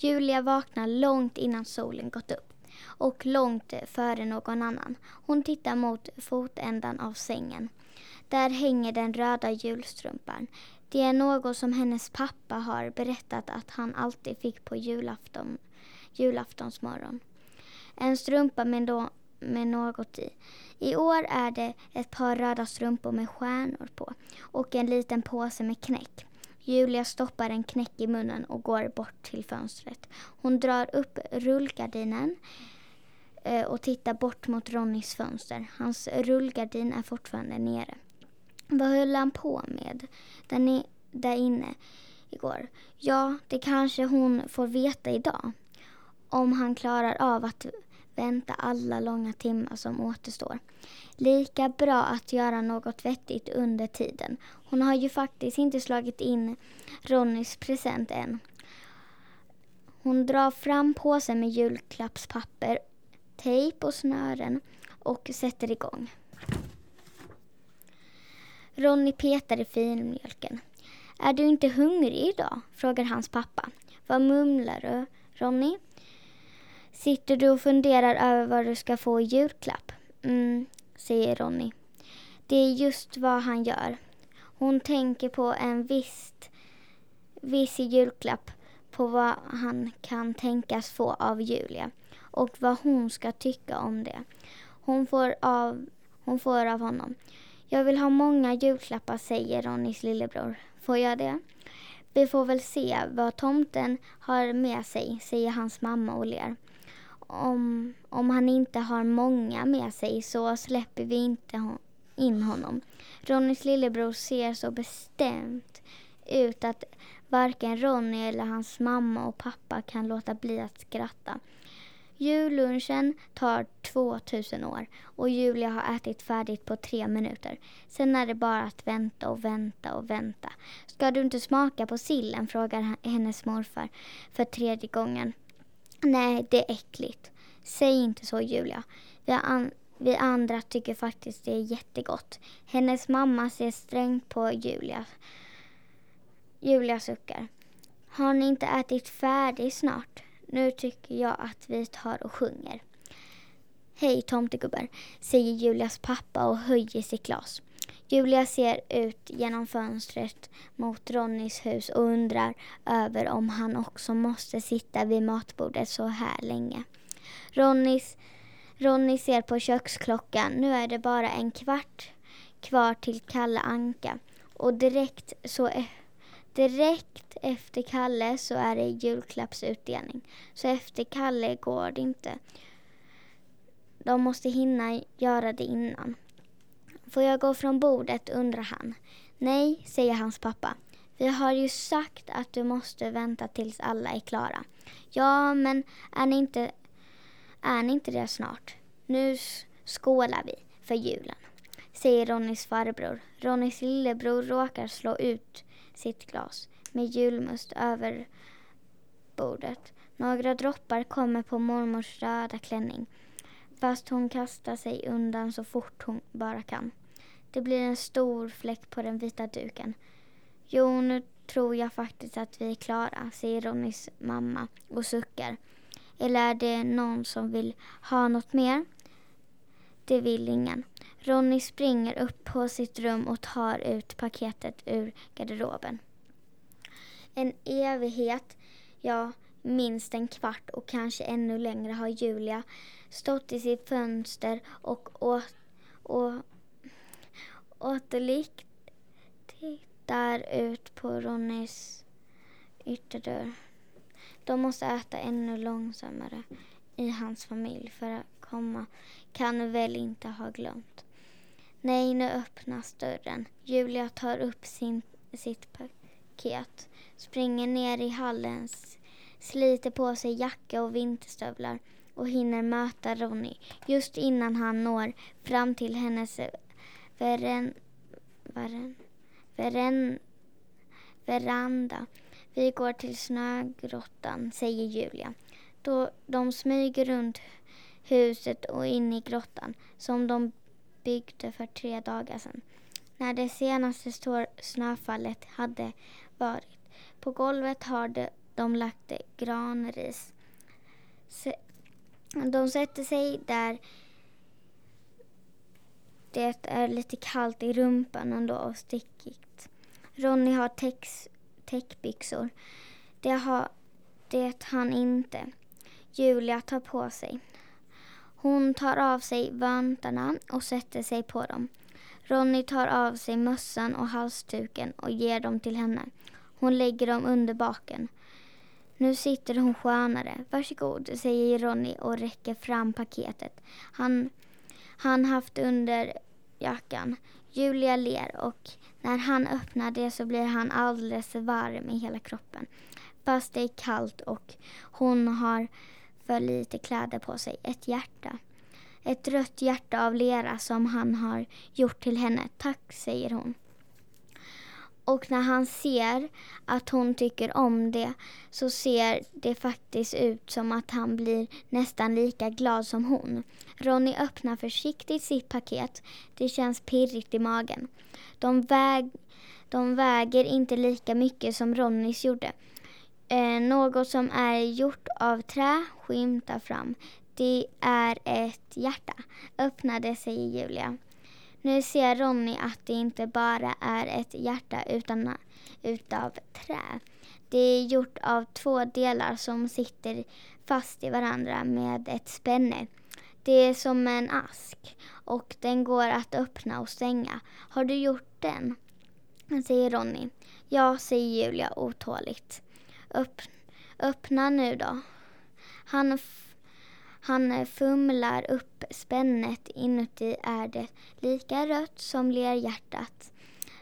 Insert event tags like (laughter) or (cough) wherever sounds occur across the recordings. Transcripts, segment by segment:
Julia vaknar långt innan solen gått upp och långt före någon annan. Hon tittar mot fotändan av sängen. Där hänger den röda julstrumpan. Det är något som hennes pappa har berättat att han alltid fick på julafton, julaftonsmorgon. En strumpa med, då, med något i. I år är det ett par röda strumpor med stjärnor på och en liten påse med knäck. Julia stoppar en knäck i munnen och går bort till fönstret. Hon drar upp rullgardinen eh, och tittar bort mot Ronnys fönster. Hans rullgardin är fortfarande nere. Vad höll han på med där, där inne igår? Ja, det kanske hon får veta idag. Om han klarar av att vänta alla långa timmar som återstår. Lika bra att göra något vettigt under tiden. Hon har ju faktiskt inte slagit in Ronnys present än. Hon drar fram påsen med julklappspapper, tejp och snören och sätter igång. Ronny petar i filmjölken. Är du inte hungrig idag? frågar hans pappa. Vad mumlar du, Ronny? Sitter du och funderar över vad du ska få i julklapp? Mm, säger Ronny. Det är just vad han gör. Hon tänker på en viss, viss julklapp på vad han kan tänkas få av Julia och vad hon ska tycka om det. Hon får av, hon får av honom. Jag vill ha många julklappar, säger Ronnys lillebror. Får jag det? Vi får väl se vad tomten har med sig, säger hans mamma och ler. Om, om han inte har många med sig så släpper vi inte in honom. Ronnys lillebror ser så bestämt ut att varken Ronny eller hans mamma och pappa kan låta bli att skratta. Jullunchen tar 2000 år och Julia har ätit färdigt på tre minuter. Sen är det bara att vänta och vänta och vänta. Ska du inte smaka på sillen? frågar hennes morfar för tredje gången. Nej, det är äckligt. Säg inte så Julia. Vi, an vi andra tycker faktiskt det är jättegott. Hennes mamma ser strängt på Julia. Julia suckar. Har ni inte ätit färdigt snart? Nu tycker jag att vi tar och sjunger. Hej tomtegubbar, säger Julias pappa och höjer sitt glas. Julia ser ut genom fönstret mot Ronnys hus och undrar över om han också måste sitta vid matbordet så här länge. Ronnys, Ronny ser på köksklockan. Nu är det bara en kvart kvar till Kalle Anka och direkt så e-, Direkt efter Kalle så är det julklappsutdelning. Så efter Kalle går det inte. De måste hinna göra det innan. Får jag gå från bordet undrar han. Nej, säger hans pappa. Vi har ju sagt att du måste vänta tills alla är klara. Ja, men är ni inte, är ni inte det snart? Nu skålar vi för julen, säger Ronnys farbror. Ronnys lillebror råkar slå ut sitt glas med julmust över bordet. Några droppar kommer på mormors röda klänning fast hon kastar sig undan så fort hon bara kan. Det blir en stor fläck på den vita duken. Jo, nu tror jag faktiskt att vi är klara, säger Ronnys mamma och suckar. Eller är det någon som vill ha något mer? Det vill ingen. Ronny springer upp på sitt rum och tar ut paketet ur garderoben. En evighet, ja minst en kvart och kanske ännu längre har Julia stått i sitt fönster och åt, och, återlikt tittar ut på Ronnys ytterdörr. De måste äta ännu långsammare i hans familj för att komma kan väl inte ha glömt. Nej, nu öppnas dörren. Julia tar upp sin, sitt paket, springer ner i hallens sliter på sig jacka och vinterstövlar och hinner möta Ronny just innan han når fram till hennes veren, veren, veren, veranda. Vi går till snögrottan, säger Julia. Då de smyger runt huset och in i grottan som de byggde för tre dagar sedan. När det senaste snöfallet hade varit. På golvet har, det, de lagt granris. De sätter sig där det är lite kallt i rumpan ändå och stickigt. Ronny har täckbyxor. Det har det han inte. Julia tar på sig. Hon tar av sig vantarna och sätter sig på dem. Ronny tar av sig mössan och halsduken och ger dem till henne. Hon lägger dem under baken. Nu sitter hon skönare. Varsågod, säger Ronny och räcker fram paketet. Han, han haft under jackan. Julia ler och när han öppnar det så blir han alldeles varm i hela kroppen. Fast det är kallt och hon har för lite kläder på sig. Ett hjärta. Ett rött hjärta av lera som han har gjort till henne. Tack, säger hon. Och när han ser att hon tycker om det så ser det faktiskt ut som att han blir nästan lika glad som hon. Ronny öppnar försiktigt sitt paket. Det känns pirrigt i magen. De, väg, de väger inte lika mycket som Ronnys gjorde. Eh, något som är gjort av trä skymtar fram. Det är ett hjärta. öppnade det, säger Julia. Nu ser Ronny att det inte bara är ett hjärta utan utav trä. Det är gjort av två delar som sitter fast i varandra med ett spänne. Det är som en ask och den går att öppna och stänga. Har du gjort den? säger Ronny. Ja, säger Julia otåligt. Öpp, öppna nu då. Han han eh, fumlar upp spännet. Inuti är det lika rött som lerhjärtat.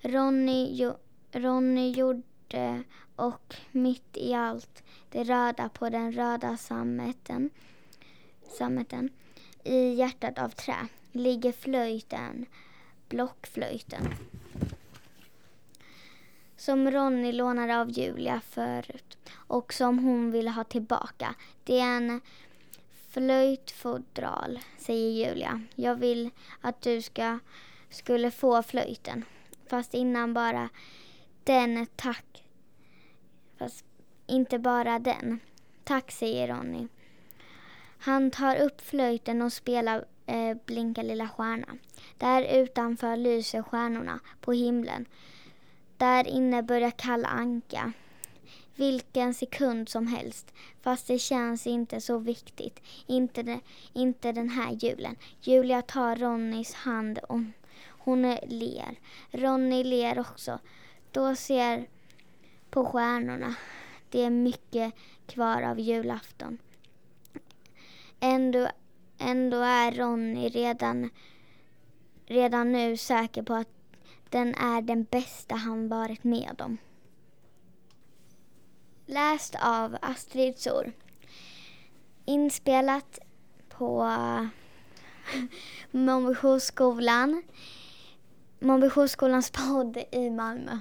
Ronny, jo, Ronny gjorde och mitt i allt det röda på den röda sammeten, sammeten i hjärtat av trä ligger flöjten, blockflöjten som Ronny lånade av Julia förut och som hon ville ha tillbaka. Det är en Flöjtfodral, säger Julia. Jag vill att du ska, skulle få flöjten. Fast innan bara den, tack. Fast inte bara den. Tack, säger Ronny. Han tar upp flöjten och spelar eh, Blinka lilla stjärna. Där utanför lyser stjärnorna på himlen. Där inne börjar Kalle Anka vilken sekund som helst. Fast det känns inte så viktigt. Inte, de, inte den här julen. Julia tar Ronnys hand och hon ler. Ronny ler också. Då ser på stjärnorna. Det är mycket kvar av julafton. Ändå, ändå är Ronny redan, redan nu säker på att den är den bästa han varit med om. Läst av Astrid Sor. Inspelat på (laughs) Montbetionsskolan. Montbetionsskolans podd i Malmö.